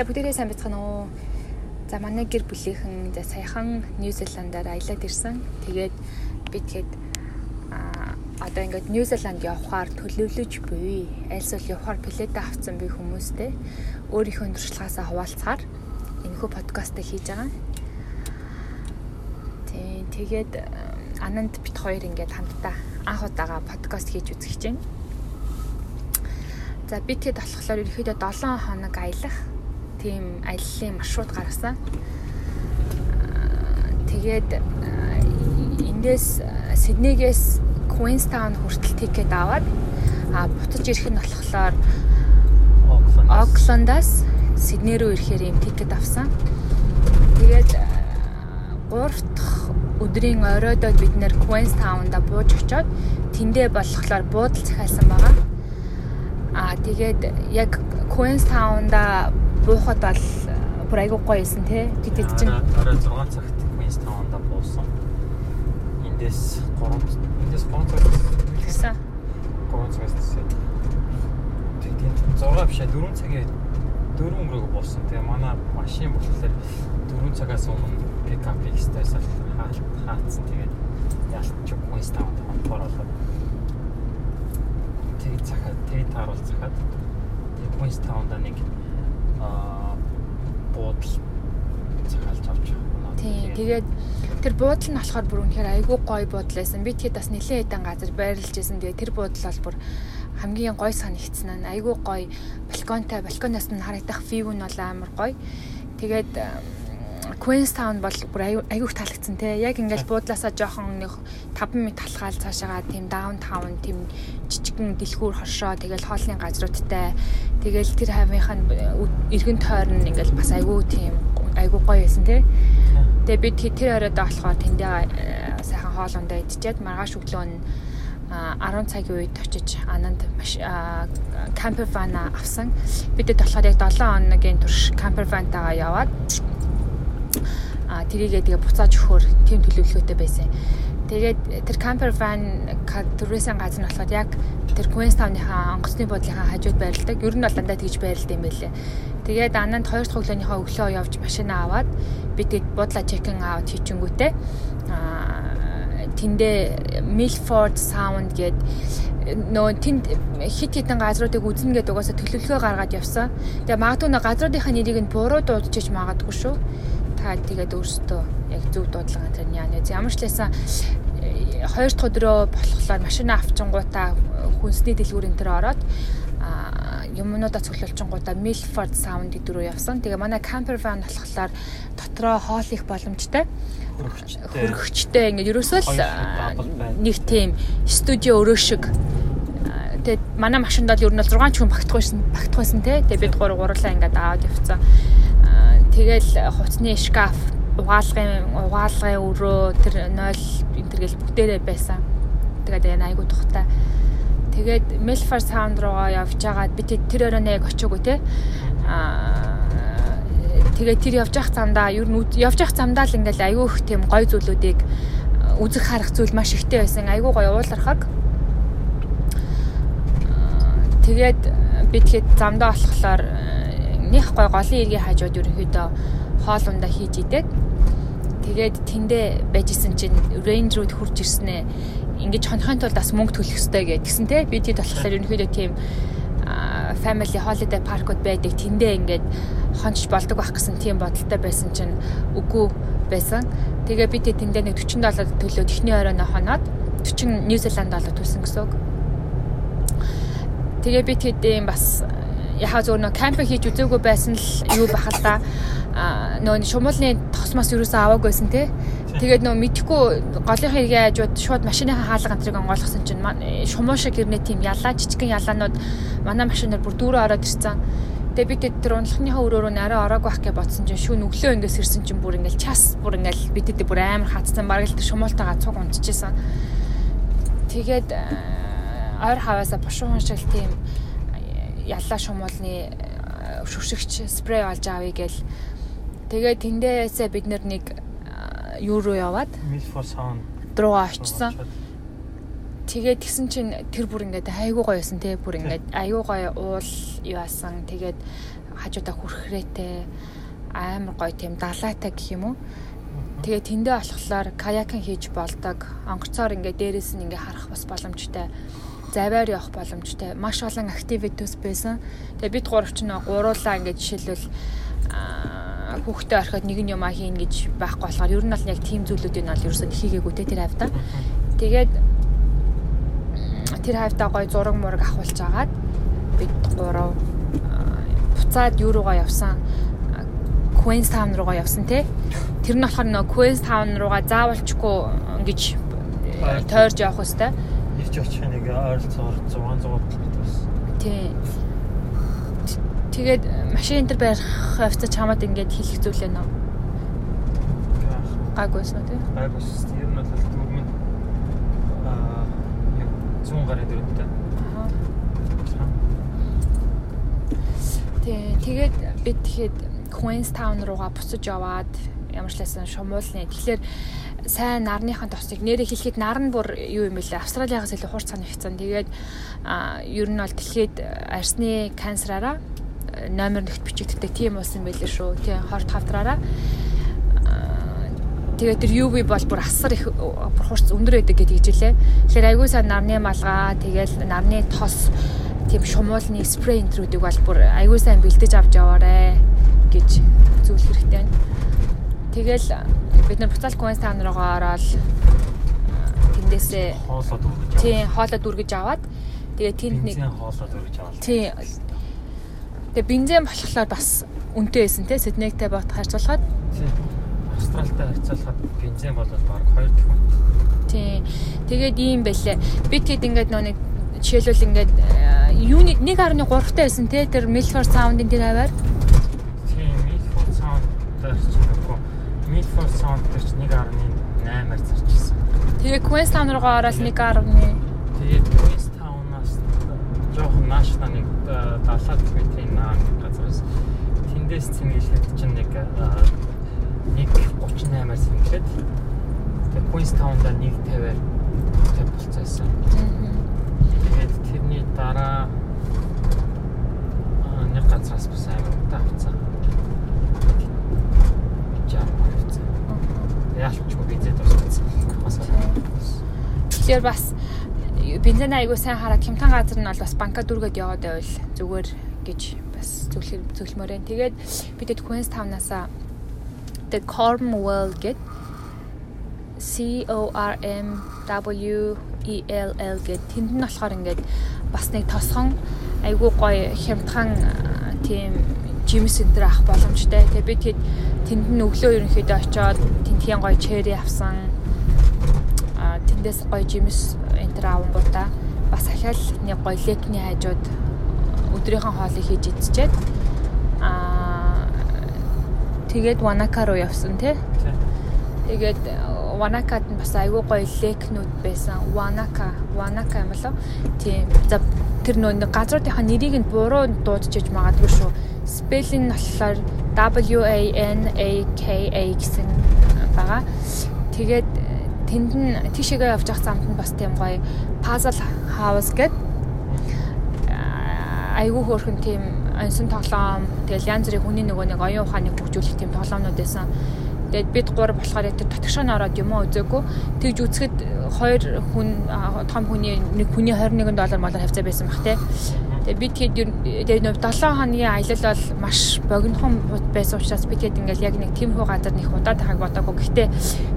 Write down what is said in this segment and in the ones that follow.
За бүгдээрээ сайн байцгаана уу? За манай гэр бүлийнхэн за саяхан Нью-Зеландаар аялаад ирсэн. Тэгээд би тэгэхэд а одоо ингээд Нью-Зеланд явхаар төлөвлөж буй. Айлсвал явхаар билетээ авсан би хүмүүстэй өөрийнхөө туршлагаасаа хуваалцахаар энэхүү подкастыг хийж байгаа. Тий, тэгээд ананд бит хоёр ингээд хамтдаа анх удаага подкаст хийж үзэж чинь. За би тэгэд болохоор ерөөхдөө 7 хоног аялах тийм аяллаа маршрут гаргасан. Тэгээд эндээс Сиднейгээс Queenstown хүртэл тикет аваад а буцаж ирэх нь болохоор Оклендаас Сидней рүү ирэхээр юм тикет авсан. Тэгээд 3 дахь өдрийн оройдоо бид нэр Queenstown-да бууж очоод тэндээ болохоор буудал захиалсан байгаа. Аа тэгээд яг Queenstown-да буухад бол бүр айгүй гоё исэн тий. Тэд чинь орой 6 цагт Queenstown-да буусан. Эндээс 3 эндээс 3 цаг гэсэн. 3 цагаас тийсээ. Тэгээд 6 биш 4 цагийн 4 өнгөрөөгөө буусан. Тэгээ манай машин болохоор 4 цагаас өмнө пикапыг стейс хаалцсан. Тэгээд ялч Queenstown-д хонтоор болоод тэгээд захаад тэгээд тааруул захаад Queenstown-да нэг аа буудал захиалж авч байгаа. Тийм. Тэгээд тэр буудал нь болохоор бүр үнэхээр айгүй гоё буудал байсан. Би тэгэхэд бас нэлээд хэдэн газар байрлаж байсан. Тэгээд тэр буудал бол бүр хамгийн гоё санагдсан нь айгүй гоё балконтай балконоос нь харагдах вью нь бол амар гоё. Тэгээд Queenstown бол бүр айгүйх таалагдсан те. Яг ингээл буудлаасаа жоохон нэг 5 м талхаал цаашаага тийм даунтаун тийм жижигэн дэлгүүр хоршоо тэгэл хоолны газруудтай тэгэл тэр хавийнхаа эргэн тойрон ингээл бас айгүй тийм айгүй гоё байсан те. Тэгээ би тэр оройд болохоор тэндээ э, сайхан хоолундаа идчихэд маргааш өглөө нь 10 цагийн үед очиж ананд кампер ван авсан. Бидэд болохоор яг 7 хоногийн турш кампер вантайгаа яваад а тэрийгээ тэгээ буцааж өгөхөөр тийм төлөвлөгөөтэй байсан. Тэгээд тэр camper van tourism газар нь болохоор яг тэр Queenstown-ийнхаа онгоцны буудлынхаа хажууд байрладаг. Ер нь бол дандаа тэгж байрлалтай юм байлээ. Тэгээд ананд хоёр дахь өглөөнийхөө өглөө явж машинаа аваад би тэгэд буудлаа check-in out хийчихэнгүүтээ а тэндээ Milford Sound гээд нөө тэнд хит хитэн газруудыг үзнэ гэдэг угаасаа төлөвлөгөө гаргаад явсан. Тэгээ магадгүй нөө газруудынхаа нэрийг нь буруу дуудчихж магадгүй шүү та тэгээд өөрсдөө яг зөв дуудлага тэр яа нэ ямар ч лээсэн хоёр дахь өдрөө болохоор машина авчингуудаа хүнсний дэлгүүрийн тэр ороод юмнуудаа цуглуулчингуудаа Milford Sound гэдэг рүү явсан. Тэгээ манай camper van болохоор дотроо хоол их боломжтой. Хөргөгчтэй ингээд ерөөсөө л нэг тийм студио өрөө шиг тэгээд манай машинд бол ер нь бол 6 ч хүн багтахгүйсэн багтахгүйсэн те. Тэгээд бид гур гурлаа ингээд аваад явцсан. Тэгэл хувцсны шкаф, угаалгын угаалгын өрөө тэр 0 энтер гэл бүгдээрээ байсан. Тэгээд энэ айгу тухтай. Тэгээд Melfar Sound руугаа явж байгаа би тэр өрөөнөө яг очиагүй те. Аа тэгээд тэр явж явах замдаа ер нь явж явах замдаа л ингээл айгүй их тийм гой зүйлүүдийг үзэх харах зүйл маш ихтэй байсан. Айгүй гой уулархаг. Тэгээд би тэгэхэд замдаа болохоор нэх гой голын иргэн хажууд ерөнхийдөө хоол ундаа хийж идээд тэгээд тэндээ байжсэн чинь range руу хурж ирснээ ингэж хонхын тулд бас мөнгө төлөх ёстой гэдгсэн те би тэд болохоор ерөнхийдөө тийм family holiday park-уд байдаг тэндээ ингээд хонч болдог байх гэсэн тийм бодолтой байсан чинь үгүй байсан. Тэгээ би тэндээ нэг 40 доллар төлөө техний оройно хоноод 40 Нью Зеланд доллар төлсөн гэсэн үг. Тэгээ би тэд юм бас яхаа зөв нөө кампинг хийж үзээгүй байсан л юу бахал та. Нөө шумуулны тосмос юусаа аваагүйсэн те. Тэгээд нөө мэдхгүй голынхаа хэрэгээ хажууд шууд машиныхаа хаалга антрыг онгойлгосон чинь шумуу шиг гэрнээ тийм ялаа жижигхэн ялаанууд манай машинаар бүр дүүрээ ороод ирсэн. Тэгээ би тэд тэр унлахныхаа өрөөрөө арай ороагүй байх гэж бодсон чинь шүүн өглөө ингээс ирсэн чинь бүр ингээл час бүр ингээл би тэд бүр амар хатсан бараг л тэр шумуултайгаа цуг унтчихсан. Тэгээд ойр хаваасаа бушуун шиг тийм яллаа шумуулны э, шүршигч спрей олж авъя гээл тэгээд тэндээсээ бид нэг э, юу руу яваад? Руугаа очсон. Тэгээд тэгсэн чинь тэр бүр ингээд айгуу гоё байсан те бүр ингээд айгуу гоё уул яасан тэгээд хажуудаа хүрхрээтэй амар гоё тийм далайтай гэх юм уу? Тэгээ тэндээ болохоор каякинг хийж болдог. Онгоцоор ингээд дээрээс нь ингээд харах бас боломжтой заваар явах боломжтой. Маш олон активитус байсан. Тэгээ бид гуравч нь гуруулаа ингээд жишээлбэл хүүхдээ орхиод нэг нь юм а хийн гэж байхгүй болохоор ер нь бол яг тийм зүйлүүдийг нь бол ерөөсөө хийгээгүй те тэр хавьда тэгээд тэр хавьда гоё зураг мураг авахулж агаад бид гурав буцаад юу руугаа явсан? Queenstown руугаа явсан те. Тэр нь болохоор нөө Queenstown руугаа заавалчгүй ингэж тойрж явах хэвээр ирж очих нэг ойролцоогоор 600 км байсан тий Тэгээд машин энэ төр барих явцад чамаад ингээд хийх зүйлээ нөө. Гайгүйсэн үү тий? Гайгүйсэн. Ер нь бол дөрмөнд аа 100 гарын дөрөвтэй. Аа. Тий, тэгээд бид тэгэхэд Queenstown руугаа буцаж яваад ямар ч лсэн шумуулны. Тэгэхээр сайн нарныхын тосыг нэрээ хэлэхэд нар нь бүр юу юм бэлээ. Австраливаас илүү хурц санагдсан. Тэгээд ер нь бол дэлхийд арсны канцраараа номер нэгт бичигддэг тийм болсон байлээ шүү. Тийм хорт хавтраараа. Тэгээд тэр UV бол бүр асар их бүр хурц өндөр байдаг гэдгийг хэлээ. Тэгэхээр айгүй сайн нарны малгай, тэгэл нарны тос тийм шумуулны спрей энтрүүдийг бол бүр айгүй сайн бэлдэж авч яваарэ гэж зүйл хэрэгтэй байна. Тэгэл бид нар буцаал Queenstown руугаа ороод тэндээсээ хоолоо дүүргэж тийм хоолоо дүүргэж аваад тэгээ тэнд нэг хоолоо дүүргэж аваад тийм Тэгээ бензин болохоор бас үнэтэй байсан те Сиднейтэй бот харьцуулахад. Тийм. Австралитай харьцуулахад бензин бол баг 2 дахин. Тийм. Тэгээд ийм байлээ. Бид хэд ингээд нөө нэг жишээлбэл ингээд э, юуны 1.3 таа байсан те тэр Milford Sound-ын тэр хаваар. Тийм, Milford Sound дээр ч нөгөө Milford Sound дээр ч 1.8-аар зарчсан. Тэгээ Queenstown руугаа ороод 1.1. Тэгээд Queenstown-аас жоохон наашна нэг 70 км-ийн газраас тэндээс цэнгэлэхэд чинь нэг 1.38-аар цэнгэлээд тэгээд Queenstown-да 1.50-аар төв болцсон. Тэгээд тэрний дараа нэг газраас бас амар удаа авцсан. Жаа Яалчгүй бизэд тусцсан. Тэгэхээр бас бензин айгуу сайн хараад хямтан газар нь бол бас банка дүргээд яваад байвал зүгээр гэж бас зөвлөх зөвлөмөр байна. Тэгээд бидэд Queenstown-аас The Cornwall гэд C O R M W E L L гэд тэнд нь болохоор ингээд бас нэг тосгон айгуу гоё хямдхан тийм жимс энэ ах боломжтой. Тэгээ би тэгэд тэнд нь өглөө ерөнхийдөө очиод тентхийн гоё чэри авсан. А тэндээс гоё жимс энэ авангуудаа бас ахаал нэг гоё лекний хажууд өдрийнхөө хоолыг хийж идчихэд аа тэгээд Ванака руу явсан тий. Тэгээд Ванакад нь бас айгүй гоё лекнүүд байсан. Ванака, Ванака юм болов. Тийм. За тэр нөө газруудынхаа нэрийг нь буруу дуудчихж магадгүй шүү. Spelling нь болохоор W A N A K A гэсэн байгаа. Тэгээд тэнд нь тийшээгээ явж явах замд нь бас тийм гоё puzzle house гэдэг айгүй хөөрхөн тийм ансан тоглоом тэгэл янз бүрийн хүний нөгөө нэг оюун ухааныг хөгжүүлэх тийм тоглоомнууд байсан. Тэгээд бид гур болохоор тэр татгшаан ороод юм уу үзээгүй. Тэгж үзэхэд хоёр хүн том хүний нэг хүний 21 доллар малаар хавцаа байсан бах те. Тэгээ бид хэд тэгээд 7 хоногийн аялал бол маш богинохон байсан учраас бид хэд ингээл яг нэг тийм хөө газар нэг удаа тахаг бодоагүй. Гэхдээ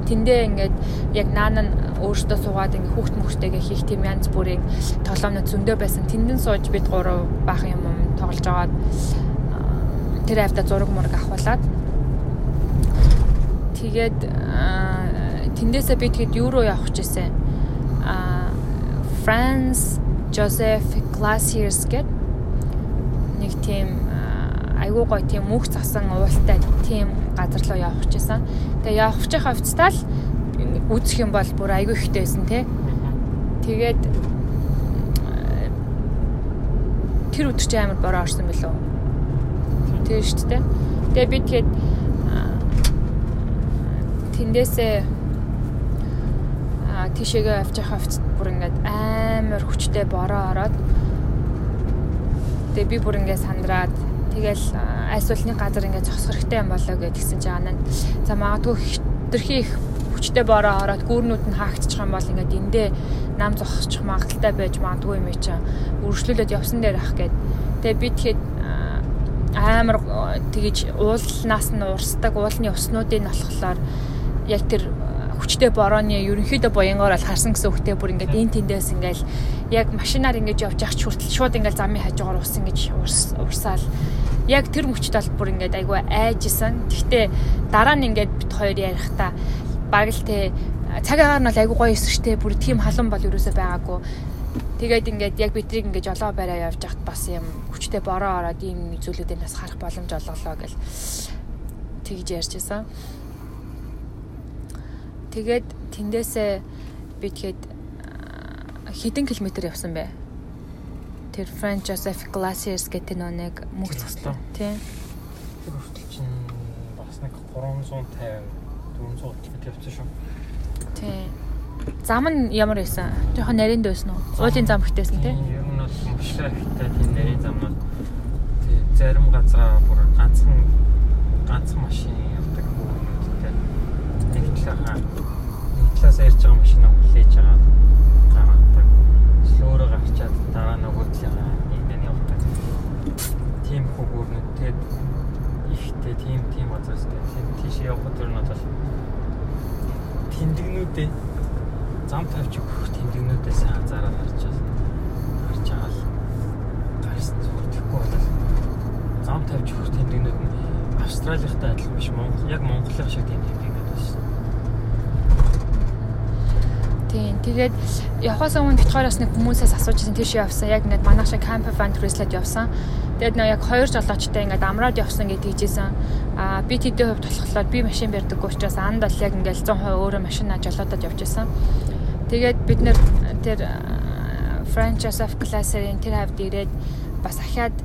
тэндээ ингээд яг наан нь өөртөө суугаад ингээ хүүхд мөхтэйгээ хийх тийм янз бүрийн тоглоомнууд зөндөө байсан. Тэндэн сууж бид гурав баах юм тоглож агаад тэр авда зураг мураг авахулаад тэгээд тэндээсээ би тэгэд юу руу явах гэжсэн. А France Joseph Glaciers гэд нэг тийм айгуу гоё тийм мөнх цасан уултай тийм газар руу явах гэжсэн. Тэгээ явах чих хавцтаа л үзэх юм бол бүр айгүй ихтэй байсан те. Тэгээд тэр өдөр чи амар бороо орсон билүү? Тийм шүү дээ. Тэгээ би тэгэхэд тэндээсээ тийшээгээ авч явах хувцад бүр ингээд амар хүчтэй бороо ороод тэгээ би бүр ингээд сандраад тэгэл айс уулны газар ингээд зогсох хэрэгтэй юм болоо гэж гисэн чи анаа за магадгүй хитрхи их хүчтэй бороо ороод гүүрнүүд нь хаагчих юм бол ингээд эндээ нам зогсчих магадaltaй байж магадгүй юм чи үргэлжлүүлээд явсан дээр ах гээд тэгээ би тэгэхэд амар тэгэж уулнаас нь урсдаг уулны уснуудыг болохоор яг тэр хүчтэй борооны ерөнхийдөө буянгоор бол харсан гэсэн үгтэй бүр ингээд эн тэндээс ингээл яг машинаар ингэж явж явах хүртэл шууд ингээл замын хажуугаар ус ингэж урсаал яг тэр мөчд бол бүр ингээд айгүй айжсэн. Гэхдээ дараа нь ингээд бит хоёр ярихдаа баг л те цаг агаар нь бол айгүй гоё эсрэхтэй бүр тийм халуун бол юусоо байгаагүй. Тэгээд ингээд яг битрийг ингээд жолоо бараа явж хат бас юм хүчтэй бороо ороод ийм зүйлүүдээс харах боломж олголоо гэл тэгж ярьжсэн. Тэгээд тэндээсээ би тэгэхэд хэдэн километр явсан бэ? Тэр French Joseph Glaciers гэдэг нэг мөнх цослоо. Тийм. Тэр хүртэл чинь бас нэг 350 400 км явсан шүү. Тийм. Зам нь ямар байсан? Жохон нарийн дөөсөн үү? Уулын зам хтэйсэн тийм. Ер нь бол маш ихтэй тийм нарийн зам нь тийм зарим газараа бүр ганцхан ганцхан машин явдаг хүмүүсттэй нэг талаа нэг талаас ярьж байгаа машинаа хүлээж байгаа гаргадаг. Слөөрө гарчаад дараа нөгөө талаа нэгэн явдаг. Тим хөгөөрнөд тэгээд ихтэй тим тим газарс тийм тийш явах төр нь бол тэмдэгнүүдээ зам тавьж өгөх тэмдэгнүүдээ сайн анзаараад харж харж байгаа л гарсан зүгээр. Тэгэхгүй бол зам тавьж өгөх тэмдэгнүүд нь Австралийнхтай адилхан биш. Монгол яг Монголын шиг тийм тэмдэгнүүд байсан. Тийм. Тэгээд явхаас өмнө битгоороос нэг хүмүүсээс асуужсэн тийш явсан. Яг ингээд манайх шиг camp van туристлаад явсан. Тэгээд нөө яг хоёр жолоочтой ингээд амраад явсан гэж хэлжсэн. Аа би тэдний хувьд болохоор би машин барьдаггүй учраас анд бол яг ингээд 100% өөрөө машинаа жолоодод явж байсан. Тэгээд бид нэр тэр franchise of class-ийн тэр хавьд ирээд бас ахаад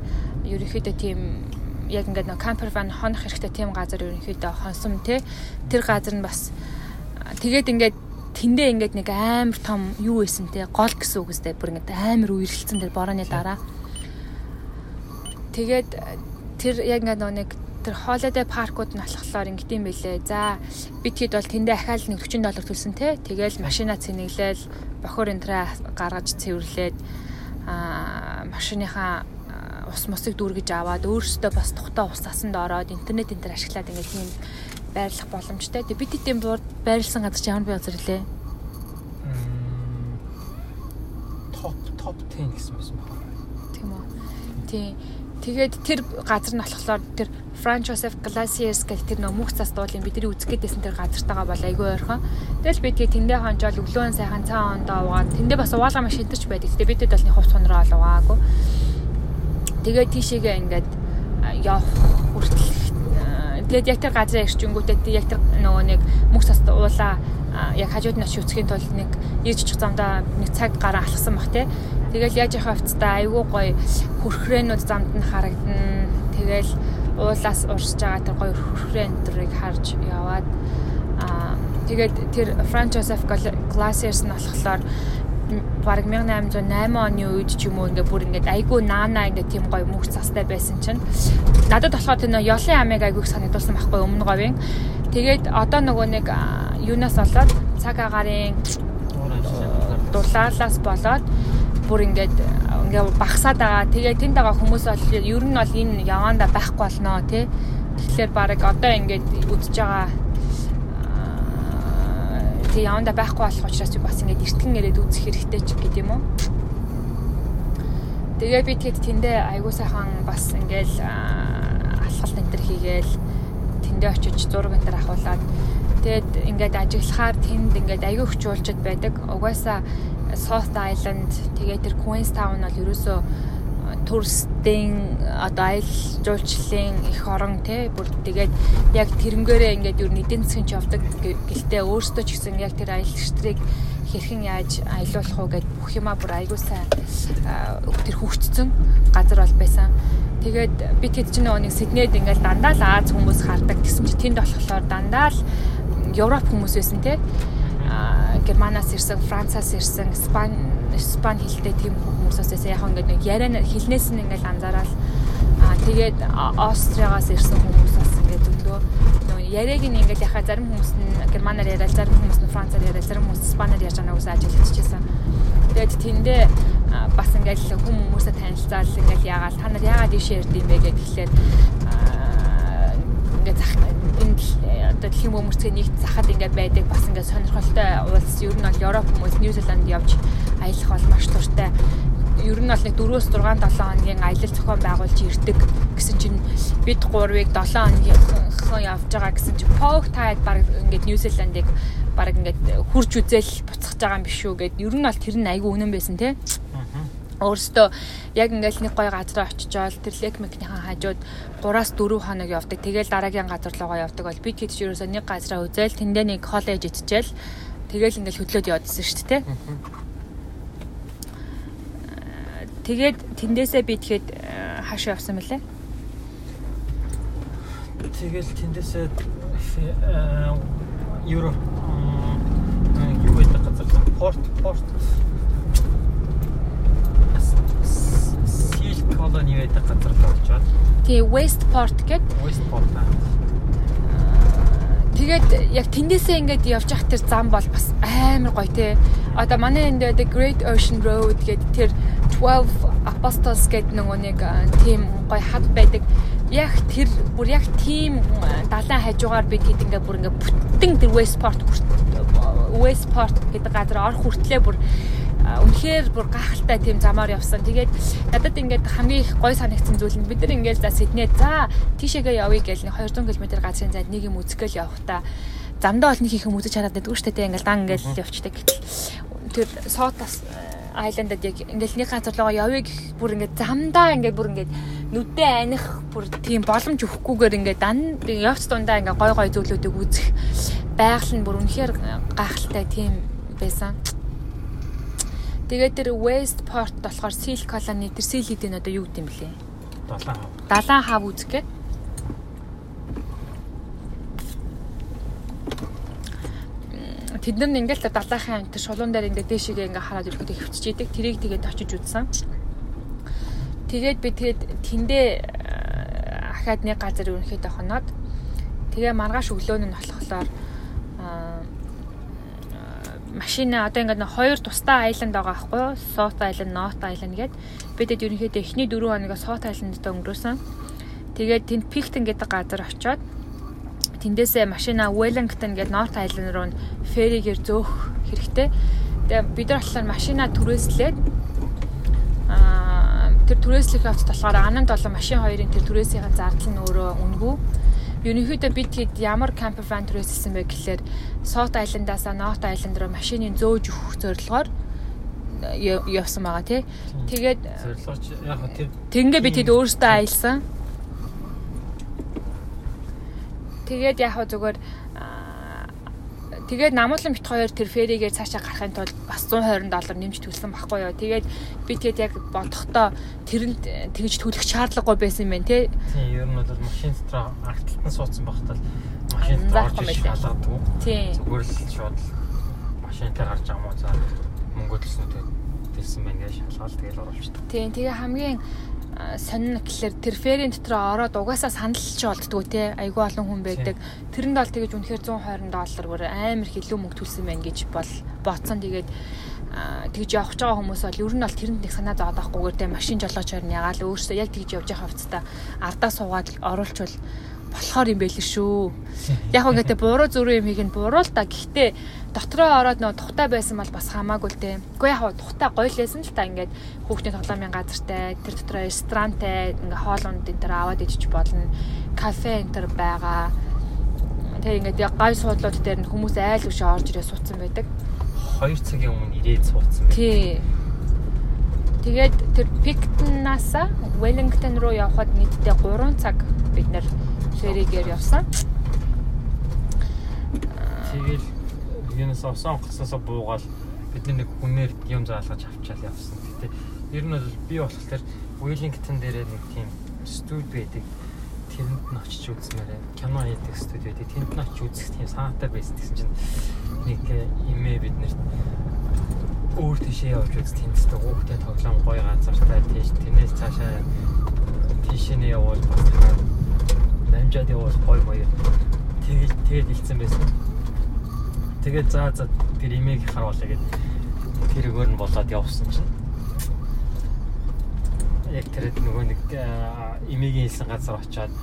ерөнхийдөө тийм яг ингээд нэг camper van хонох хэрэгтэй тийм газар ерөнхийдөө хонсон те тэр газар нь бас тэгээд ингээд тэндээ ингээд нэг амар том юу байсан те гол гэсэн үг өстэй бүр ингээд амар үерхэлсэн тэр борооны дараа. Тэгээд тэр яг ингээд нэг тэр holiday паркууд нь болохоор ингээд юм бэлээ. За бид хэд бол тэндээ ахаал нэг 40 доллар төлсөн те. Тэгээл машина цэнэглээл бохор энтраа гаргаж цэвэрлээд аа машиныхаа ус мосыг дүүргэж аваад өөрөөсөө бас тухтаа ус асанд ороод интернет энэ төр ашиглаад ингээд тийм байрлах боломжтой. Тэг бид тийм байрлсан газар чи ямар би газар лээ? Топ топ 10 гэсэн байсан байна. Тийм үү. Тийм. Тэгээд тэр газар нь болохоор тэр French Joseph Glaciers гэх тэр нөө мөх цас дуулын бидний үзэх гээдсэн тэр газартаага бол айгүй ойрхон. Тэгэл би тэгээ тэндээ хонжоол өглөөн сайхан цаан ондоо угаад тэндээ бас угаалга машин төрч байдаг. Тэгээ бидэд бол нэг хувц хонроо ол угаагүй. Тэгээ тийшээгээ ингээд явах хүртэл тэгээд яг тэр газраа ирчингүүтээ яг тэр нөгөө нэг мөх цас уулаа яг хажууд нь очиж үзэхийн тулд нэг ирж очих замдаа нэг цаг гараа алхсан бах те. Тэгэл яаж явах хувцастай айгүй гоё хөрхрэнүүд замд нь харагдана. Тэгэл уулаас урсж байгаа тэр гоё хөрхрэн өдрийг харж яваад аа тэгээд тэр Joseph Glaciers нь болохоор бараг 1808 оны үед ч юм уу ингээ бүр ингээ айгүй наана ингээ тийм гоё мөх цастай байсан чинь надад болохоор тэр ёлын амыг айгүй санагдуулсан байхгүй өмнө говийн тэгээд одоо нөгөө нэг юунаас болоод цаг агарын дулаалаас болоод бүр ингээд ингээ багасаад байгаа. Тэгээ тэнд байгаа хүмүүс бол ер нь бол энэ яванда байхгүй болно тий. Тэгэхээр баг одоо ингээд үдж байгаа тий яванда байхгүй болох учраас бас ингээд эртгэн ирээд үзэх хэрэгтэй ч гэдэг юм уу. Тэгээ би тэгэд тэндээ айгуу сайхан бас ингээл алхалт энэ төр хийгээл тэндээ очиж зураг энэ төр ахуулаад тэгээд ингээд ажиглахаар тэнд ингээд аягүй хүчүүлчихэд байдаг. Угаасаа South Island тэгээ тэр Queenstown бол ерөөсөө туристын одоо аялал жуулчлалын их орон тий бүр тэгээд яг тэрнгээрээ ингээд юу эдийн засгийн ч явдаг гэлтэй өөрсдөө ч гэсэн яг тэр аялагчдыг хэрхэн яаж аялуулах уу гэд бүх юма бүр айгуу сайн тэр хөгжцсөн газар бол байсан. Тэгээд би тэд чинь нэг Сиднейд ингээд дандаа л Аз хүмүүс хардаг гэсэн чи тэнд болохоор дандаа л Европ хүмүүс байсан тий Германаас ирсэн, Францаас ирсэн, Испани Испани хэлтэй тийм хүмүүсээс яг ингээд нэг яриа хэлнээс нь ингээд анзаараад аа тэгээд Австриагаас ирсэн хүмүүс бас ингээд зөндөө яриаг нь ингээд яхаа зарим хүмүүс нь германаар яриад зарим хүмүүс нь францаар яриад зарим хүмүүс испаниар ярьж байгаа уусаа ажил хийчихсэн. Тэгээд тэндээ бас ингээд хүмүүсээ танилцаал ингээд яагаад та нар яагаад ийш ярьд юм бэ гэхлээр ингээд зах энэ одоо дэлхийн бөмбөрцгийн нийт захад ингээд байдаг бас ингээд сонирхолтой улс ер нь бол Европ хүмүүс Нью-Зеланд явж аялах бол маш туртай. Ер нь бол нэг 4-өөс 6 7 хоногийн аялал зохион байгуулж ирдэг гэсэн чинь бид 3-ыг 7 хоногийн явж байгаа гэсэн чинь Pog Tide баг ингээд Нью-Зеландыг баг ингээд хурж үзэл буцах байгаа юм биш үү гэд. Ер нь бол тэр нь айгүй үнэн байсан те. Өөрөөсөө яг ингээл нэг гоё газар очичоод тэр лек мекнийхэн хажууд 3-аас 4 хоног явдаг. Тэгэл дараагийн газар руугаа явдаг бол бид хэд ч ерөөсөө нэг газараа үзэл тэндээ нэг коллеж иччихэл тэгэл ингээл хөдлөөд явдсан шүү дээ. Тэгээд тэндээсээ би тэгэхэд э, хаашаа явсан мөлий? Тэгэл тэндээсээ евро юу гэдэг газар порт порт Сил колони гэдэг газар руу очиод. Тий, Westport гэд. Westport. Тэгээд яг тэндээсээ ингээд явж явах тэр зам бол бас амар гоё те. Одоо манай энд The Great Ocean Road гэдэг тэр 12 Apostles гэдэг нөгөө нэг тийм гоё хад байдаг. Яг тэр бүр яг тийм далайн хажуугаар бид хэд ингээд бүр ингээд бүтэн тэр Westport Westport гэдэг газар орох хүртлээр бүр үнэхээр бүр гахалтай тийм замаар явсан. Тэгээд надад ингээд хамгийн их гой санагдсан зүйл нь бид нар ингээд за Сиднейд за тийшээгээ явъя гэж нэг 200 км газрын зайд нэг юм үзгээл явахдаа замдаа нэг их юм үзэж хараад байдгүй шүү дээ. Ингээд дан ингээд явчдаг. Тэр Сотас айландад яг ингээл нэг газар руугаа явъя гэх бүр ингээд замдаа ингээд бүр ингээд нүдээ аних бүр тийм боломж өгөхгүйгээр ингээд дан явц дундаа ингээд гой гой зүйлүүдийг үзэх байгаль нь бүр үнэхээр гайхалтай тийм байсан. Тэгээд тэр Westport болохоор Seal Colony тэр Seal нь одоо юу гэдэм блэ? Далайн хав. Далайн хав үзэх гээд тэд нар ингээл та далайхан амт шулуун дээр ингээд дээшигээ ингээ хараад ирэхэд хөвчж идэг. Тэрийг тэгээд очиж үзсэн. Тэгээд би тэгээд тэндээ ахаад нэг газар өрнөхэд хоноод тэгээ маргааш өглөө нь болохоор машина одоо ингээд хоёр тусдаа айланд байгаа байхгүй юу? Сот айланд, Нот айланд гээд бидэд ерөнхийдөө эхний 4 хоногоо Сот айландд өнгөрөөсөн. Тэгээд тэнд Пиктон гэдэг газар очиод тэндээсээ машина Wellington гээд North Island руу феригээр зөөх хэрэгтэй. Тэгээ бид нар болохоор машина түрээслээд аа тэр түрээслэх явц болохоор ананд болон машин хоёрын тэр түрээсийн зардал нь өөрөө үнгүй. Ерөнхийдөө бид хэд ямар camper van түрээсэлсэн бэ гэхлээр South Island-аас North Island руу машиныг зөөж өгөх зорилгоор явсан байгаа тий. Тэгээд зорилгооч яг тэр Тингээ бид хэд өөрсдөө аялсан. Тэгээд яг зүгээр Тэгээд намуулан бит хоёр тэр феригээр цаашаа гарахын тулд бас 120 доллар нэмж төлсөн байхгүй юу. Тэгээд би тэгээд яг бодохдоо тэрэнд тэгж төлөх шаардлагагүй байсан юм байна тий. Тийм ер нь бол машин дотор агталтан суудсан багтал машин орж иж шалгадаг. Зүгээр л шууд машинтай гарч байгаа мó за мөнгө төлснөд төлсөн байна гэж шалгаал тэгэл оруулчихдаг. Тийм тэгээ хамгийн сонин гэхэлэр тэр ферийн дотор ороод угаасаа сандалч болдгоо те айгүй олон хүн байдаг. Тэрэнд бол тэгэж үнэхээр 120 доллар амар хилүү мөнгө төлсөн байна гэж бол бодсон. Тэгээд тэгж явах гэж байгаа хүмүүс бол ер нь бол тэрэнд нэг санаа зовоод байхгүйгээр те машин жолооч хоёр нь ягаал өөрсдөө яг тэгж явж байгаа хувцастай ардаа суугаад оруулчвал болохоор юм байл шүү. Яг гэдэг буруу зүрх юм хийг нь буруу л та. Гэхдээ дотроо ороод нөө тухтай байсан бол бас хамаагүй л дээ. Гэхдээ яг тухтай гоё л та ингээд хүүхдийн тоглоомын газартай, тэр дотроо ресторантай, ингээ хоол унд энэ төр аваад ичиж болно. Кафе энэ төр байгаа. Тэр ингээд яг гай суудлууд дээр нь хүмүүс айл үшээ орж ирээ суудсан байдаг. 2 цагийн өмнө ирээд суудсан байдаг. Тий. Тэгээд тэр Пиктнааса Wellington руу явхад нийтдээ 3 цаг бид нэр феригээр явсан. Тэгэл юунаас осон онгоцоосоо буугаал бидний нэг хүнээр юм заалгаж авчаал явсан. Гэтэ ер нь бол би болохоор Wellington дээрээ нэг тийм студ байдаг. тэрэнд нь очиж үзмээр кино хийдэг студиуд тэнд нь очиж үзэх тийм санаатай байсан гэсэн чинь нэг имээ бид нэр өөр тийшээ явж үз тэнцтэй хүүхдээ тоглоом гоё газартай тийш тэрнээс цаашаа тийшээ явуул бас намжаад явуул гоё гоё тэгээд тэгээд илцсэн байсан. Тэгээд за за тэр имийг харуулъя гэд тэр өгөр нь болоод явсан чинь яг тэр нөгөө нэг имигийн хэлсэн газар очиод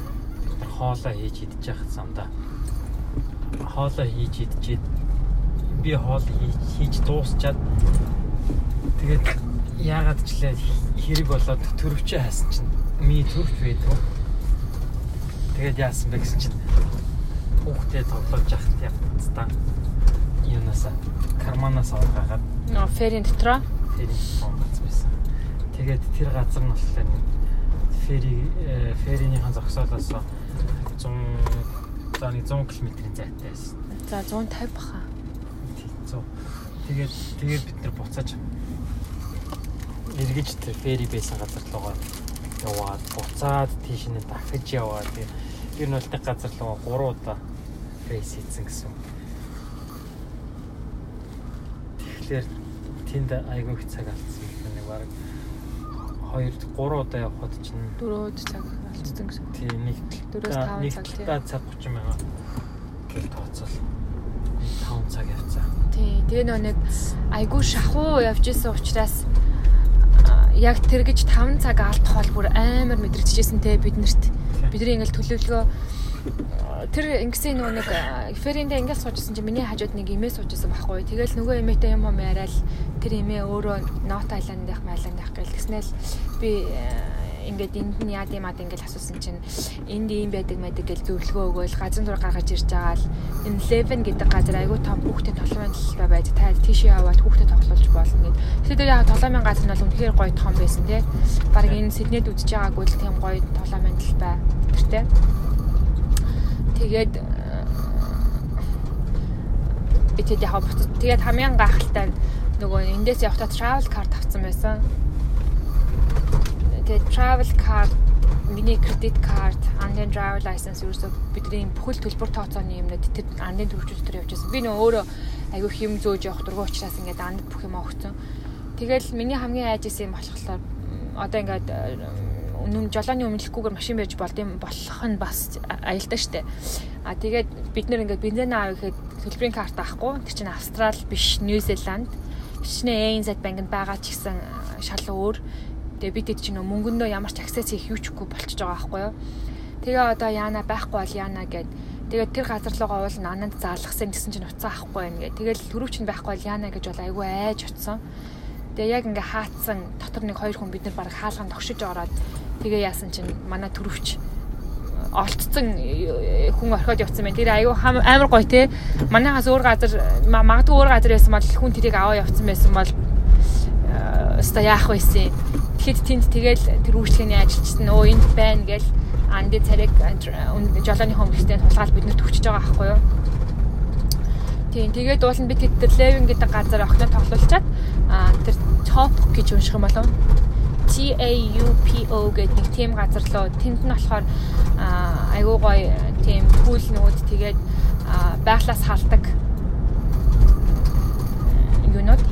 хоолоо хийж идэж явах замда хоолоо хийж идчихэд би хоол хийж дуусчаад тэгээд яагаад ч лээ хэрэг болоод төрөвчөө хайсан чинь ми төрөвч байдаг. Тэгээд яасан бэ гэсэн чинь хүүхдээ тоглож яхад явцдаа юунаас карманаас аваад нөө ферийн дотроо ферийн дотроо байсан. Тэгээд тэр газар нь болохоор фери ферийнхаа зогсоолоос 100 за нэг 100 км-ийн зайтай байсан. За 150 баха. 100. Тэгээд тэгээд бид нар буцааж эргэж тэр фери байсан газар руугаа яваад буцаад тийш нь дахиж яваад тэгээд бол нэг газар руу 3 удаа рейс хийсэн гэсэн. Тэгэхээр тэнд айгүй их цаг алдсан гэх нэг баг 2 3 удаа явхад чинь 4 удаа цаг алдсан гэсэн. Тийм нэг 4-5 цаг тийм. цаг 30 мянга гэл тооцоол 5 цаг явцаа. Тий, тэгээ нөө нэг айгүй шахуу явж исэн учраас яг тэр гэж 5 цаг алдах бол бүр амар мэдрэгдэжсэн те биднэрт. Бидний ингээл төлөвлөгөө тэр ингэсэн нөгөө нэг фериндээ ингээд суужсэн чинь миний хажууд нэг имээ суужсэн байхгүй. Тэгэл нөгөө имээтэй юм юм яриад тэр имээ өөрөө нот айланд байх майланд байх гэл гэснээр би ингээд энд нь яад юм ад ингээд асуусан чинь энд ийм байдаг мэдэг гэж зөвлөгөө өгөөл газар дур гаргаж ирж байгаа л энэ Eleven гэдэг газар айгүй том хүүхдэд тоглоомын талбай байж та тийшээ яваад хүүхдэд тоглуулж болно гэд. Тэгэхээр яг тоглоомын газар нь бол үнэхээр гоё том байсан тий. Бараг энэ Сиднейд үзэж байгаагүй л тийм гоё тоглоомын талбай тэртэй. Тэгээд би тэд яг буцаж тэгээд хамгийн гайхалтай нөгөө эндээс явхтаа travel card авсан байсан Тэгээд travel card, миний credit card, online driver license ерөөсө бидний бүхэл төлбөр тооцооны юмнууд тэр андын төвчүүд дээр явж байсан. Би нөө өөрөө айгүй хэм зөөж явах дургуй учраас ингээд анд бүх юм өгсөн. Тэгэл миний хамгийн айж исэн юм болохоор одоо ингээд өмнө жолооны өмнөлөхгүйгээр машин байж болдсон болох нь бас аялдаа штэ. А тэгээд бид нэр ингээд бензин аав гэхэд төлбөрийн карт авахгүй. Тэр чинь Австрал биш, Нью-Зеланд. Бичнээ ANZ банкнд байгаа ч гэсэн шал өөр. Тэгээ бид хэд ч нөө мөнгөндөө ямар ч аксес хийх юу ч үгүй болчихж байгаа байхгүй юу. Тэгээ одоо яана байхгүй бол яана гэд Тэгээд тэр газар руугаа уул нананд заалгасан гэсэн чинь уцаа авахгүй байна гэ. Тэгэл төрөвч нь байхгүй бол яана гэж бол айгүй айж утсан. Тэгээ яг ингээ хаацсан дотор нэг хоёр хүн бид нар баг хаалганд тогшиж ороод тэгээ яасан чинь манай төрөвч олцсон хүн орхиод явцсан байна. Тэр аюу амар гоё те. Манайхаас өөр газар магадгүй өөр газар байсан бол хүн тэрийг аваа явцсан байсан бол өста яах вэ? Тэгэхэд тэнд тэгэл тэр үйлчлэгээний ажилчид нь өө энд байна гэж анди цариг жолооны хөнгөлтэй тулгаал биднэрт хүчж байгаа байхгүй юу? Тийм тэгээд уул нь бид тэр Levin гэдэг газар охиноо тоглуулчаад а тэр top гэж унших юм болов. T A U P O гэдэг нэг тийм газар лөө. Тэнд нь болохоор айгуу гоё тийм пул нүүд тэгээд байглаас халдаг. Юунод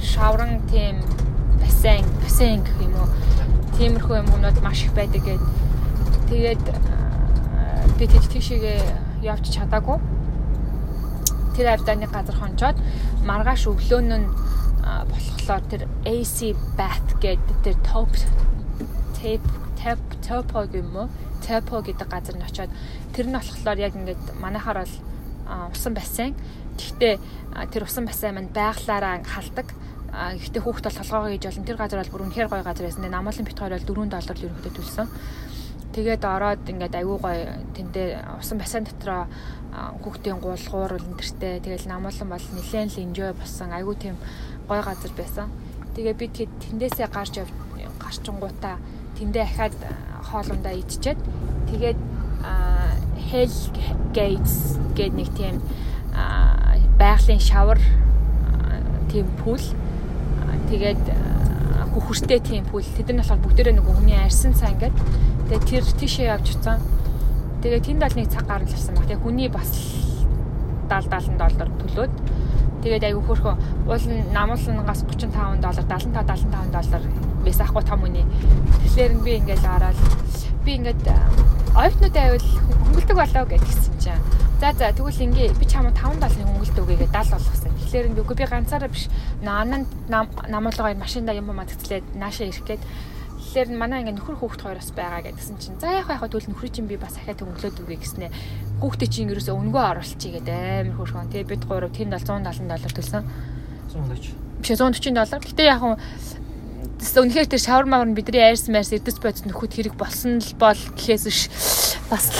шавран тийм бассейн, бассейн гэх юм уу. Тиймэрхүү юмнууд маш их байдаг гэд. Тэгээд би тэд тийшээгээ явж чадаагүй. Тэр авдааны газар хончоод маргааш өглөөн нь болохоор тэр AC bath гэдэг тэр top tape tap topo уу? Topo гэдэг газар нь очоод тэр нь болохоор яг ингээд манайхаар бол усан бассейн. Гэхдээ тэр усан бассейн маань байглаараа халдаг Гэхдээ хүүхд бол толгоогоо хийж болно. Тэр газар бол бүр үнэхээр гоё газар байсан. Намуулын бит хоёр бол 4 доллар л ерөнхийдөө төлсөн. Тэгээд ороод ингээд аюу гоё тэндээ усан бассейн дотроо хүүхдийн гуулгуур өнтертэй. Тэгэл намуулан бол нэлээд л enjoy болсон. Аюу тийм гоё газар байсан. Тэгээ би тэндээсээ гарч явж гарчингуудаа тэндээ ахаад хоолундаа идчихэд тэгээд Hell Gates гэдэг нэг тийм байгалийн шавар тийм пул Тэгээд хөхөртэй тийм пүүл. Тэд нар болохоор бүгдээрээ нөгөө хүний арьсан цаа ингээд тэгээ тэр тийшээ явж уцсан. Тэгээ тэнд бол нэг цаг гарч ирсэн баг. Тэгээ хүний бас 70 70 доллар төлөөд тэгээд айгүй хөөрхөн уул намуулнаас 35 доллар 75 75 доллар байсан ахгүй том үний. Тэгэхээр би ингээл ороод би ингээд оюутнууд айвал хөнгөлдөг болоо гэдгийгсэн чинь. За за тэгвэл ингээ би чамаа 5 долларын хөнгөлдөг үгээд 70 болгосон. Тэгэхээр ингээ үгүй би ганцаараа биш наанан намуулгаа машинда юм хамаа цэцлээд наашаа ирэх гээд тэгэхээр манай ингээ нөхөр хүүхд хоёроос байгаа гэдгсэн чинь за яах яах тэгвэл нөхрийн чинь би бас ахиад хөнгөлөөд үгүй гэснэ. Хүүхдээ чинь ерөөсөө өнгөө оруулчихъя гэдэг амар хөөрхөн. Тэгээ бид гурав тэнд бол 170 доллар төлсөн. 140. Биш 140 доллар. Гэтэ яг Тэс үнэхээр тэр шавар мавар нь бидний айрс мэрс эрдэс бодит нөхөд хэрэг болсон л бол гэхээс биш бас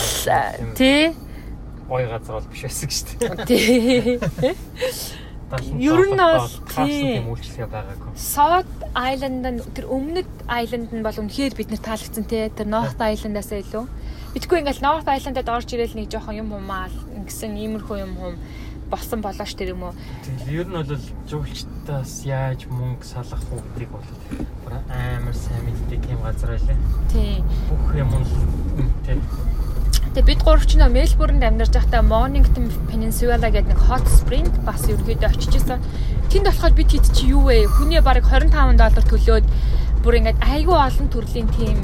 тий гой газар бол биш байсан шүү дээ. Тий. Ер нь бол тийм үйлчлэгээ байгаагүй. South Island нь тэр өмнөд Island нь бол үнэхээр бид нэр таалагдсан те. Тэр North Island-аас илүү. Битгүй ингээл North Island-д орж ирэл нэг жоохон юм хумаа ингэсэн иймэрхүү юм хум болсон болооч тэр юм уу. Ер нь бол жуулчтаас яаж мөнгө салах уу гэдгийг бол амар сайн мэддэг тийм газар байлаа. Тийм. Бүх юм нь тийм Тэгээ бид гурав ч нөө Мельбурнд амьдарч байхдаа Mornington Peninsula гэдэг нэг hot spring бас ерөөдөө очиж исэн. Тэнд болохоор бид хэд чи юу вэ? Хүний бараг 25 доллар төлөөд бүр ингээд айгүй олон төрлийн тийм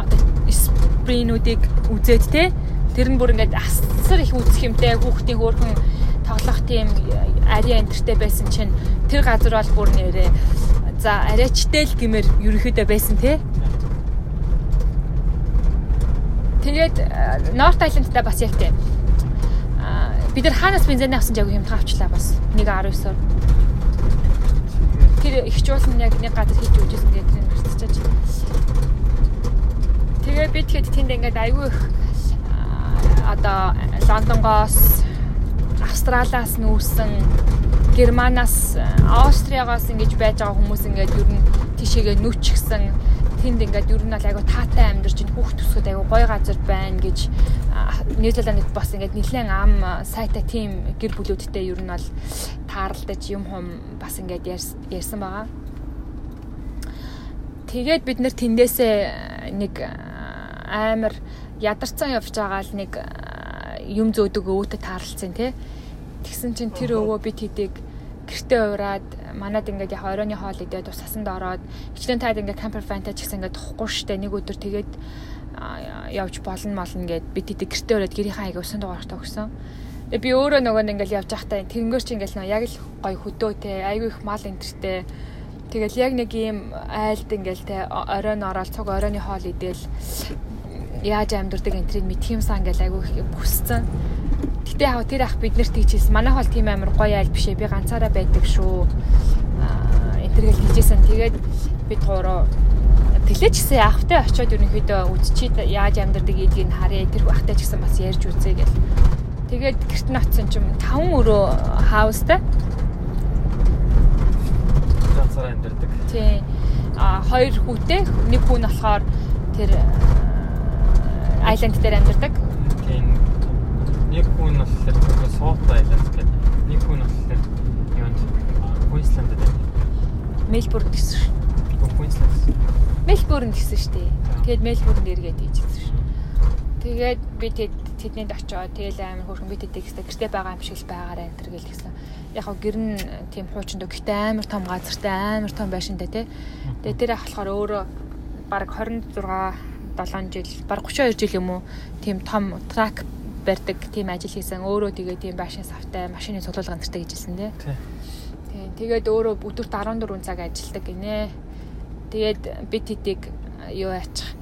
одоо спринүүдийг үзээд те тэр нь бүр ингээд асар их үзэх юмтай хүүхдийн хөөрхөн тоглох тийм ари энтертэй байсан чинь тэр газар бол бүр нэрээ за арайчтай л гэмээр ерөөхдөө байсан те Тэгээд North Island-та бас яг тийм. Аа бид нар хаанаас бензин авсан яг хямдхан авчлаа бас 1.19-оор. Тэр их жуулсан яг нэг газар хийж үжсэн гэдэг нь марцчихаж. Тэгээ би тэгэхэд тэнд ингээд айгүй их одоо Лондонгоос Австралиас нүүсэн Германаас Австриагаас ингэж байж байгаа хүмүүс ингээд ер нь тийшээгээ нүчгсэн тэнд ингээд ер нь бол айгу таатай амьдарч ин хүүхд төсгөд айгу гой газар байна гэж нийлүүлээд бас ингээд нэлээд ам сайта тим гэр бүлүүдтэй ер нь бол таарлаж юм хум бас ингээд ярьсан байгаа. Тэгээд бид нэр тэндээсээ нэг амар ядарцсан явж байгаа л нэг юм зөөдөг өвөтэй таарлцсан тий. Тэгсэн чинь тэр өвөө бид хэдийг гэртээ ураад манад ингээд яг оройны хоол идээд ус сасанд ороод хичнээн таад ингээд camper van-тай ч гэсэн ингээд тухгүй штэ нэг өдөр тэгээд явж болно молно гэд бид тэдэг гэртээ ураад гэрийнхаа аяг усан дугаартай өгсөн. Тэгээ би өөрөө нөгөө нэг ингээд явж байхдаа тэнгэр чи ингээд яг л гой хөдөөтэй айгүй их мал энтертэй Тэгэл яг нэг ийм айлд ингээл те оройн ороод цуг оройны хоол идээл яаж амьдурдаг энтрийг мэдх юмсан ингээл айгүй бүсцэн. Гэтэ яг тэр ах бид нарт тийчээс манайх бол тийм амар гоё айл бишээ би ганцаараа байдаг шүү. Аа энтергээл хийжсэн. Тэгээд бид гурав тэлээч гэсэн ахтай очиод ерөнхийдөө үдчихэд яаж амьдардаг гэдгийг харъя. Тэр ахтай ч гэсэн бас ярьж үзье гэл. Тэгээд гэрт нь очсон чим 5 өрөө хаустай. Ганцаараа амьдардаг. Тий. А хоёр хүүтэй нэг хүн болохоор тэр айланд дээр амьдардаг нэг хүн болохоор South Island гэдэг. Нэг хүн болохоор юунд Queensland гэдэг. Melbourne гэсэн шүү. Queensland. Melbourne гэсэн шүү дээ. Тэгээд Melbourne эргээд ийжсэн шүү. Тэгээд би тэднийд очиод тэгэл амар хөөрхөн би тэдэг гэсэн гэртээ байгаа юм шиг л байгаарай энэ төр гэл гэсэн. Яг хоо гэр нь тийм хуучин дөө гэхдээ амар том газартай амар том байшинтай тий. Тэгээд тэр ах болохоор өөрөө баг 26 7 жил баг 32 жил юм уу тийм том трак барьдаг тийм ажил хийсэн. Өөрөө тэгээ тийм башин савтай машины цуглуулга нэртэй гэжэлсэн тий. Тийм. Тэгээд өөрөө өдөрт 14 цаг ажилладаг гинэ. Тэгээд бид тэдийг юу яачих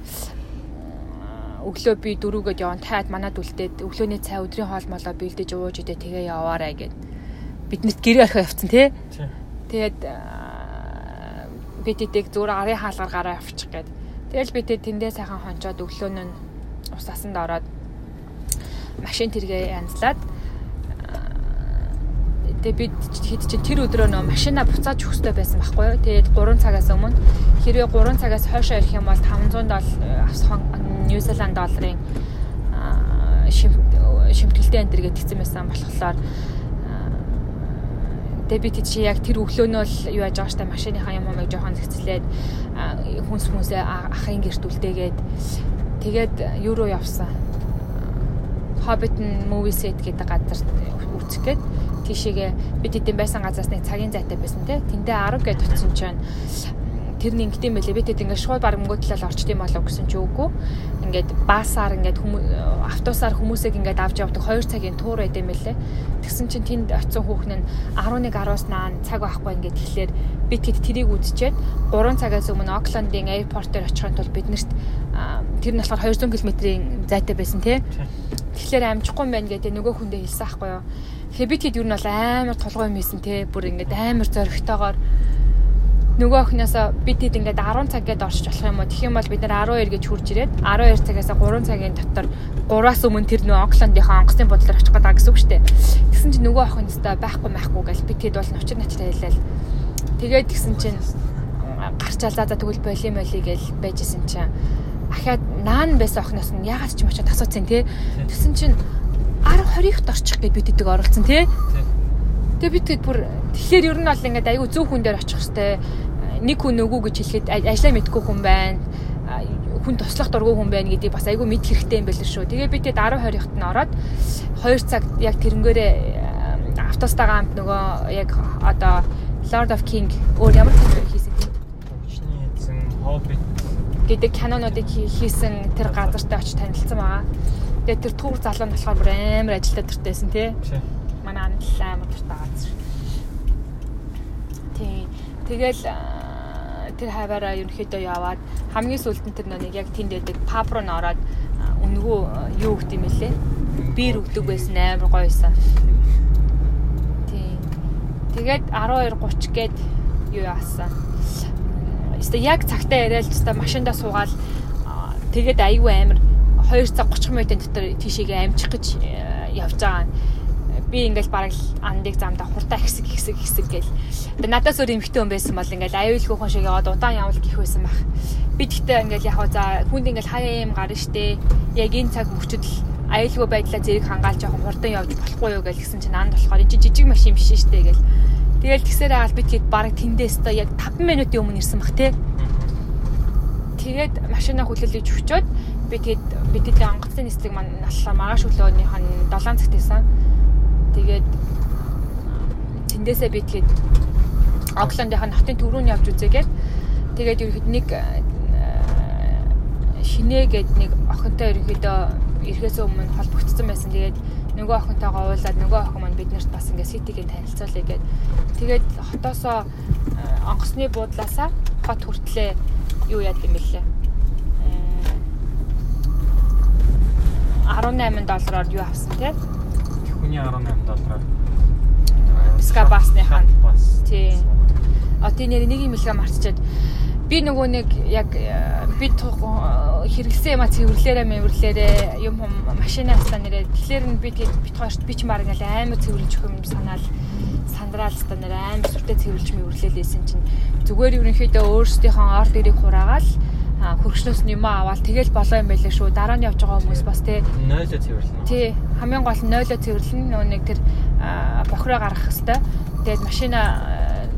өглөө би дөрүүгээд явна таад манад үлдээд өглөөний цай өдрийн хоол молоо бэлдэж ууж идэ тэгээ яваарай гэд биднэрт гэрээ орхио явцсан тий. Тэгээд бид тэдийг зүгээр арын хаалгаар гараа авчих гээд тэгэл бид тэндээ сайхан хончоод өглөө нь ус асанд ороод машин тэргээ янзлаад тэгээ бид хэд чи тэр өдрөө нөө машина буцааж өгөхтэй байсан байхгүй юу. Тэгээд 3 цагаас өмнө хэрвээ 3 цагаас хойшоо ирэх юм бол 500 доллар Нью Зеланд долларын шимтгэлтэй энэ төр гэдгийгсэн байсан болохоор Тэгээ би тийч яг тэр өглөөнөө л юу яаж байгаа штэ машиныхаа юм юм жоохон зэгцлээд хүнс хүнсээ ахын гэрт үлдээгээд тэгээд руу явсан. Hobbit movie set гэдэг газар үүсэх гээд тийшээгээ бид хэдийн байсан газраас нэг цагийн зайтай байсан те. Тэндээ 10 гээд утсан чинь тэр нь ингэдэм байлээ. Би тэд ингээд шууд баг мөнгөдлөл орчд юм болов гэсэн чи үгүй. Ингээд баасаар ингээд автобусаар хүмүүсийг ингээд авч явдаг 2 цагийн туур байдэм байлээ. Тэгсэн чинь тэнд очисон хүүхэн нь 11 10-аас наан цаг байхгүй ингээд тэгэхээр бид хэд тэрийг үдчихэд 3 цагаас өмнө Оклендын аэропортоор очихын тулд биднэрт тэр нь болохоор 200 км-ийн зайтай байсан тий. Тэгэхээр амжихгүй юм байна гэдэг нөгөө хүндээ хэлсэн аахгүй юу. Тэгэхээр бид хэд юу нь бол амар толгой юм хийсэн тий. Бүр ингээд амар зөрөгтэйгээр нөгөө охиноосоо бид хэд ингээд 10 цаг гээд орчих болох юм уу? Тэгэх юм бол бид нар 12 гэж хурж ирээд 12 цагаас 3 цагийн дотор 3-аас өмнө тэр нөгөө Оклендийнхаа онгоцны бодлоор очих гэдэг гэсэн үг шүү дээ. Тэгсэн чинь нөгөө охин өстой байхгүй байхгүй гэж бид хэд бол ночир начтай хэлээл. Тэгээд тэгсэн чинь гарчаал за за тэгвэл боли моли гэж байжсэн чинь ахаад наан байсан охиноос нь ягаад ч юм очиод асууцсан тий. Тэгсэн чинь 10 20-т орчих гэж бид дэдэг оролцсон тий. Тэгээ бид тэгэд бүр тэгэхээр ер нь бол ингээд аюу зөв хүн дээр очих хэвээр нэг хүн өгөө гэж хэлэхэд ажлаа мэдгүй хүн байна хүн туслах дургүй хүн байна гэдгийг бас айгүй мэд хэрэгтэй юм байл шүү. Тэгээ би тэгээд 10 20-т нь ороод 2 цаг яг тэрнгээрээ автостагаа амт нөгөө яг одоо Lord of King өөр ямар фильм хийсэн тийм. Өчний эзэн Hobbit гэдэг кинонуудыг хийсэн тэр газартай очиж танилцсан байгаа. Тэгээ тэр түүх залуу нь болохоор бүр амар ажилдаа дуртайсэн тий. Манай анал амар дуртай газар. Тий. Тэгэл тэр хаваараа ерөнхийдөө яваад хамгийн сүүлд нь тэр нэг яг тэнд байдаг паб руу н ороод үнгүү юу өгд юм бэлээ. Биер өгдөг байсан амар гоёсан. Тий. Тэгээд 12:30 гээд юу яасан. Эсвэл яг цагтаа яриад ч та машиндаа суугаад тэгээд аюу амар 2 цаг 30 минутын дотор тийшээгээ амжих гэж явж байгаа би ингээл бараг андыг замдаа хурдаа ихсэг ихсэг ихсэг гээл. Тэгээ надаас өөр эмхтэн хүн байсан бол ингээл аюулгүй хүн шиг яваад удаан явал гих байсан байх. Би тэгтээ ингээл яг за хүнд ингээл хаяа юм гарна штэ. Яг энэ цаг мөчөд л аюулгүй байдлаа зэрэг хангаалж жоохон хурдан явж болохгүй юу гэж гисэн чинь анд болохоор энэ жижиг машин биш штэ гээл. Тэгэл тэгсээр аал би тэгэд бараг тэндээс та яг 5 минутын өмнө ирсэн бах те. Тэгээд машинаа хүлээлгэж өчөөд би тэгэд бидний онгоцны нислэг маань аллаа маргааш өглөөнийх нь 7 цагт байсан Тэгээд тэндээсээ би тэгээд Оклендийн хотын төв рүү нь явж үзээгээд тэгээд ерөөд нэг шинэ гээд нэг охинтой ерөөдөө эргээс өмнө холбогдсон байсан. Тэгээд нөгөө охинтойгоо уулаад нөгөө охин маань биднэрт бас ингээ ситигийн танилцуулъя гээд тэгээд хотоосоо онгоцны буудлаасаа хот хүртлээ юу яд юм бэлээ? 18 доллараар юу авсан те? 1.18 доллараар Ска басныхаа. Тий. Отын нэр 1 мг марцчаад би нөгөө нэг яг э, би э, хэрэгсэн юм а цэвэрлээрээ мэвэрлээрээ юм юм машинаасаа нэрээ тэгэхээр нь би тэгээд бит хоёрт би ч маар ингээл аймаа цэвэрлж өгөх юм санаал сандраал та нэр аймаа сүртэй цэвэрлж мэвэрлээлээсэн чинь зүгээр ерөнхийдөө өөрсдийнхөө ор дэрийг хураагаал хөргөчнөөс нь юм аваад тэгэл болоо юм байлаа шүү. Дараа нь явж байгаа хүмүүс бас тий. Нойлоо цэвэрлэнэ. Тий. Хамгийн гол нь нойлоо цэвэрлэн нөө нэг тэр бохроо гаргах хэвээр. Тэгээд машина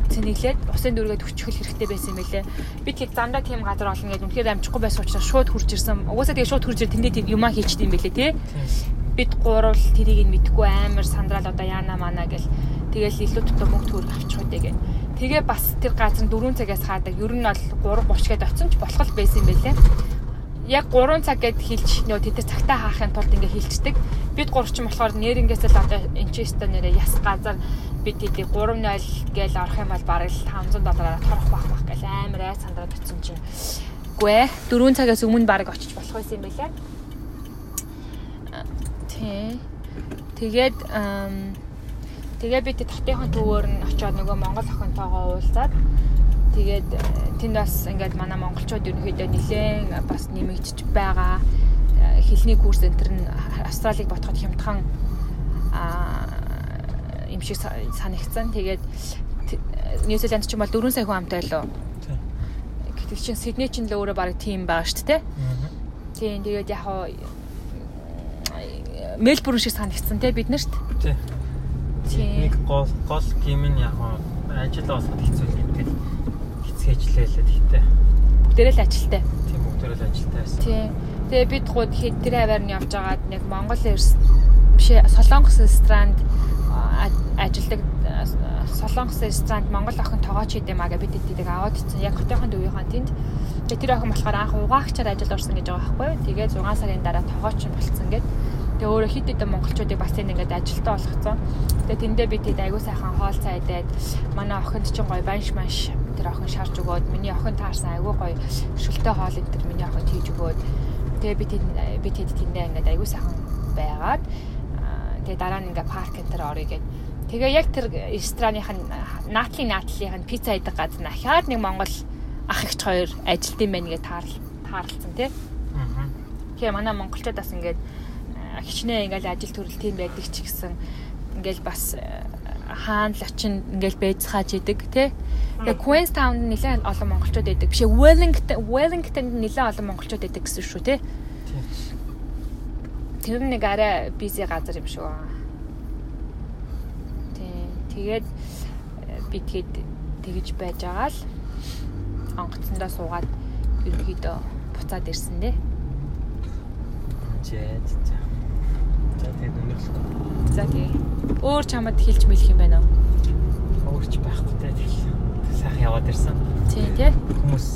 цэнэглээд усын дүргээд өчгөл хэрэгтэй байсан юм байлээ. Би тэр зандаа тийм газар олно гэж үнэхээр амжихгүй байсан учраас шууд хурж ирсэн. Угаасаа тэгээ шууд хурж ир тэндээ юмаа хийчихдээ юм байлээ тий. Бид гурав тэрийг нь мэдгүй амар сандраал одоо яана мана гэл тэгэл илүү дотор мөнгө төгрөг авчих үдэ гэх Тэгээ бас тэр газар 4 цагаас хаадаг. Ер нь бол 3:30 гээд оцсон ч болох л байсан юм байлээ. Яг 3 цаг гэд хэлж нөө тэд цагтаа хаахын тулд ингээ хэлцдэг. Бид 3 ч юм болохоор нэрнгээс л одоо энчестер нэрээ яс газар бид тэдийг 3.0 гээл орох юм бол бараг л 500 доллараар торох байх байх гэл амар айц сандраад очсон чинь. Гүй ээ 4 цагаас өмнө бараг очиж болох байсан юм байлээ. Тэ. Тэгээд Тэгээ би татынхан төвөөр нь очиод нөгөө Монгол охинтойгоо уулзаад тэгээд э, тэнд бас ингээд манай монголчууд ерөнхийдөө нэлээд бас нэмэгдэж байгаа э, хэлний курс энтер нь Австралиг ботход хямдхан аа юм шиг санагдсан. Тэгээд Нью-Зеланд ч юм бол 4 сая хүн амтай байлоо. Гэтэл чинь Сидней ч л өөрөө баг тийм байгаа шүү дээ. Тийм тэгээд яг Мельбурн шиг санагдсан те бид нарт. Тийм Нэг гол гол гим нь яг ажил олоход хэцүү юм тэгэл хэцгээжлээ л гэхдээ бүгдээрээ л ажилтай. Тийм бүгдээрээ л ажилтай байсан. Тийм. Тэгээ бид гууд хэд тэр хаваар нь явж байгаад нэг Монгол Эрс биш Солонгос ресторанд ажилдаг Солонгос ресторанд Монгол охин тоогооч хийдэм аа гэж бид тэдийг аваад ицсэн. Яг хотынхон дөвийнхэн тэнд. Тэгээ тэр охин болохоор анх угаагчаар ажил орсон гэж байгаа байхгүй. Тэгээ 6 сарын дараа тоогооч болцсон гэд. Тэгээ өөрөө хит хитэн монголчуудыг бас энэ ингээд ажилтаа болгоцсон. Тэгээ тэндээ би тэд аягүй сайхан хоол цай идээд манай охинд чинь гоё банш манш тэр охин шарж өгөөд миний охин таарсан аягүй гоё шүлтэй хоол тэр миний охин хийж өгөөд тэгээ би тэд би тэд тэндээ ингээд аягүй сайхан байгаад тэгээ дараа нь ингээд парк энэ төр орё гэд Тэгээ яг тэр рестораных нь наатлын наатлынх нь пицца идэг газар ахаад нэг Монгол ах ихч хоёр ажилт юм байна гэж таарл таарлцсан тий. Аа. Тэгээ манай монголчууд бас ингээд хичнээн ингээл ажил төрөл тийм байдаг ч гэсэн ингээл бас хаан лочин ингээл байцгааж идэг тий. Тэгээ Queenstown нэлээд олон монголчууд байдаг. Бишээ Wellington Wellington нэлээд олон монголчууд байдаг гэсэн шүү тий. Тэр нэг арай бизи газар юм шүү. Тэгээд э, би тэгэд тэгж байж байгаа л онгоцсондоо суугаад ерөнхийдөө буцаад ирсэн дээ. Жээд. За тэгээд өнөрлөх. За тий. Өөр чамд хэлж мэлэх юм байна уу? Өөрч байхгүй те тэгэл. Сайхан яваад ирсэн. Тий, тий. Хүмүүс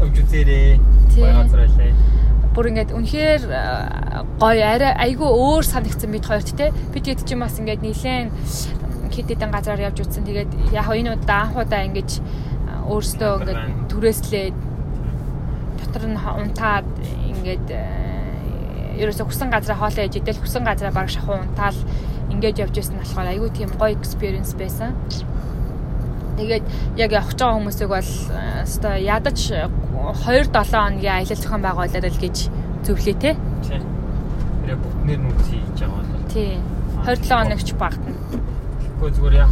явж үзээрээ. Гоё газар байлаа бүр ингээд үнэхээр гоё арай айгүй өөр санагдсан бид хоёрт те бид хэд ч юм бас ингээд нилээн хэд хэдэн газараар явж утсан. Тэгээд яг энэ удаа анх удаа ингэж өөрсдөө ингээд түрээслээд дотор нь унтаад ингээд ерөөсө хүсэн газараа хоолоо ээж идэл хүсэн газараа баг шахуу унтаал ингээд явж байсан болохоор айгүй тийм гоё experience байсан. Тэгээд яг явах байгаа хүмүүсийг бол өстой ядаж 2 7 хоногийн аялал зохион байгуулалт л гэж зөвлөө те. Тийм. Тэр бүгднэр нь үгүй хийж байгаа бол. Тийм. 27 хоногч багтана. Гэхдээ зүгээр яг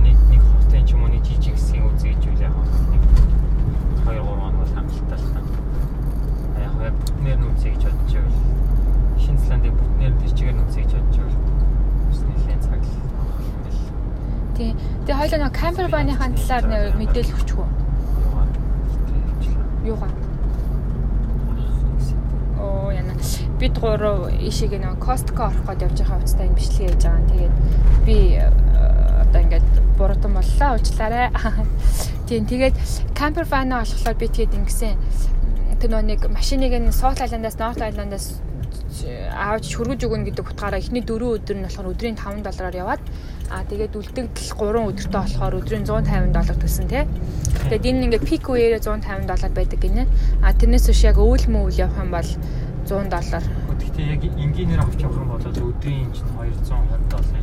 нэг нэг хотын ч юм уу нэг жижиг хэсгийн үзье гэж үл яг нэг 2 3 хоног бол хангалттай л таа. Яг яг бүтнээр нь үзье гэж бодож байвал Шинэ Зеландыг бүтнээр тэр чигээр нь үзье гэж бодож байвал бас нэлээд цаг л Тий. Тэгээ хоёлаа нэг кампер бааныхаа талаар мэдээлэл өгчих үү? Юугаа? Оо яна. Бид гурав ишиг нэг Costco орох гээд явж байгаа хувцастай энэ бичлэг хийж байгаа. Тэгээд би э, одоо ингээд буруудан боллоо уучлаарай. Тийм тэгээд camper van-а болохоор би тэгээд ингэсэн тэр нэг машиныг нь South Island-аас North Island-аас авч хөргөж өгнө гэдэг утгаараа эхний 4 өдөр нь болохоор өдрийн 5 доллараар яваад аа тэгээд үлдэгдэл 3 өдөртөө болохоор өдрийн 150 доллар төлсөн тий. Тэгээд энэ ингээд пик үеэрээ 150 доллар байдаг гинэ. Аа тэрнээс биш яг өвөл мөвөл явах юм бол 100 доллар. Гэхдээ яг энгийнээр авч явах юм бол өдрийн чинь 220 доллар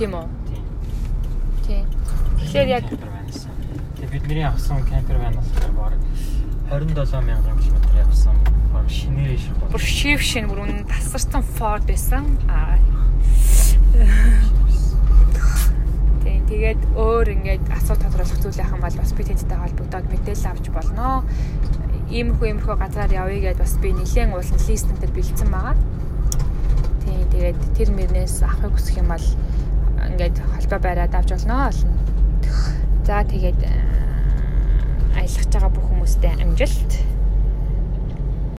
Тийм үү? Тийм. Тэгэхээр яг Тэгээ бидний авсан кемпер байна болохоор баг 27 мянган км явсан. Баг шинээр ших. Бүр шив шин бүр үнэн тасарсан Ford байсан. Аа. Тэгээд өөр ингээд асуулт тодруулах зүйл яхан бол бас би тэдтэй холбогдоод мэдээлэл авч болноо. Иймэрхүү иймэрхүү газараар явъя гэдээ бас би нэлээд уулын лист энэ төр бэлдсэн байгаа. Тийм тэгээд тэр мөрнөөс авахыг хүсэх юм бол ингээд холбоо бариад авч болно олно. За тэгээд аялах байгаа бүх хүмүүстээ амжилт.